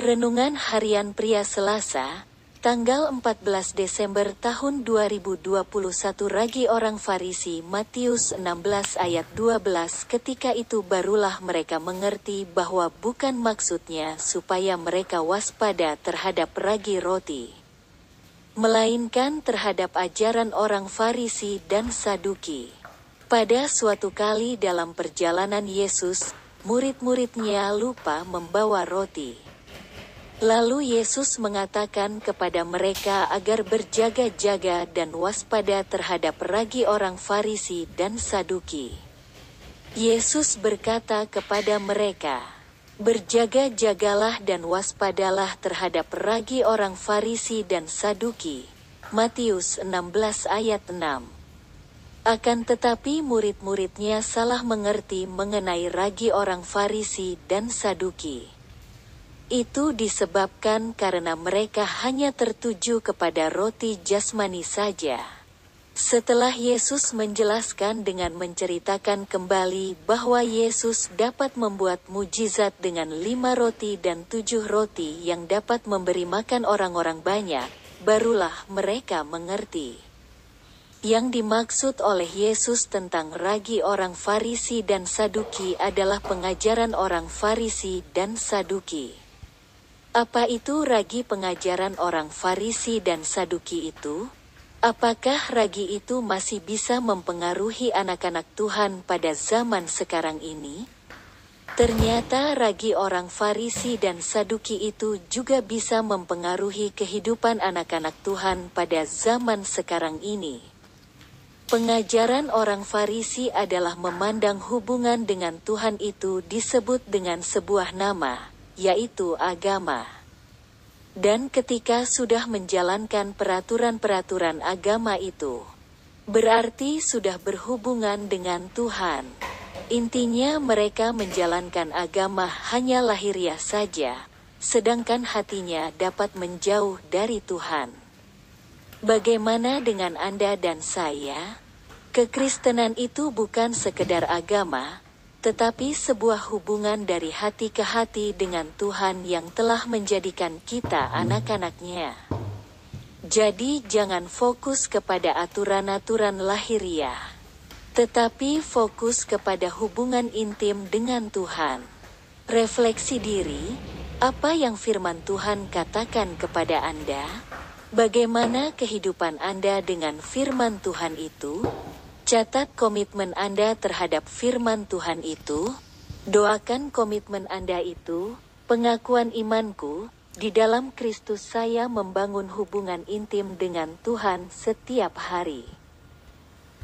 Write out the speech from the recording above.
Renungan Harian Pria Selasa, tanggal 14 Desember tahun 2021 Ragi orang Farisi Matius 16 ayat 12 Ketika itu barulah mereka mengerti bahwa bukan maksudnya supaya mereka waspada terhadap ragi roti. Melainkan terhadap ajaran orang Farisi dan Saduki. Pada suatu kali dalam perjalanan Yesus, murid-muridnya lupa membawa roti. Lalu Yesus mengatakan kepada mereka agar berjaga-jaga dan waspada terhadap ragi orang Farisi dan Saduki. Yesus berkata kepada mereka, "Berjaga-jagalah dan waspadalah terhadap ragi orang Farisi dan Saduki." Matius 16 ayat 6 akan tetapi murid-muridnya salah mengerti mengenai ragi orang Farisi dan Saduki. Itu disebabkan karena mereka hanya tertuju kepada roti jasmani saja. Setelah Yesus menjelaskan dengan menceritakan kembali bahwa Yesus dapat membuat mujizat dengan lima roti dan tujuh roti yang dapat memberi makan orang-orang banyak, barulah mereka mengerti. Yang dimaksud oleh Yesus tentang ragi orang Farisi dan Saduki adalah pengajaran orang Farisi dan Saduki. Apa itu ragi pengajaran orang Farisi dan Saduki itu? Apakah ragi itu masih bisa mempengaruhi anak-anak Tuhan pada zaman sekarang ini? Ternyata ragi orang Farisi dan Saduki itu juga bisa mempengaruhi kehidupan anak-anak Tuhan pada zaman sekarang ini. Pengajaran orang Farisi adalah memandang hubungan dengan Tuhan itu disebut dengan sebuah nama, yaitu agama. Dan ketika sudah menjalankan peraturan-peraturan agama itu, berarti sudah berhubungan dengan Tuhan. Intinya mereka menjalankan agama hanya lahiriah saja, sedangkan hatinya dapat menjauh dari Tuhan. Bagaimana dengan Anda dan saya? Kekristenan itu bukan sekedar agama, tetapi sebuah hubungan dari hati ke hati dengan Tuhan yang telah menjadikan kita anak-anaknya. Jadi jangan fokus kepada aturan-aturan lahiriah, tetapi fokus kepada hubungan intim dengan Tuhan. Refleksi diri, apa yang firman Tuhan katakan kepada Anda? Bagaimana kehidupan Anda dengan firman Tuhan itu? Catat komitmen Anda terhadap firman Tuhan itu. Doakan komitmen Anda itu, pengakuan imanku, di dalam Kristus saya membangun hubungan intim dengan Tuhan setiap hari.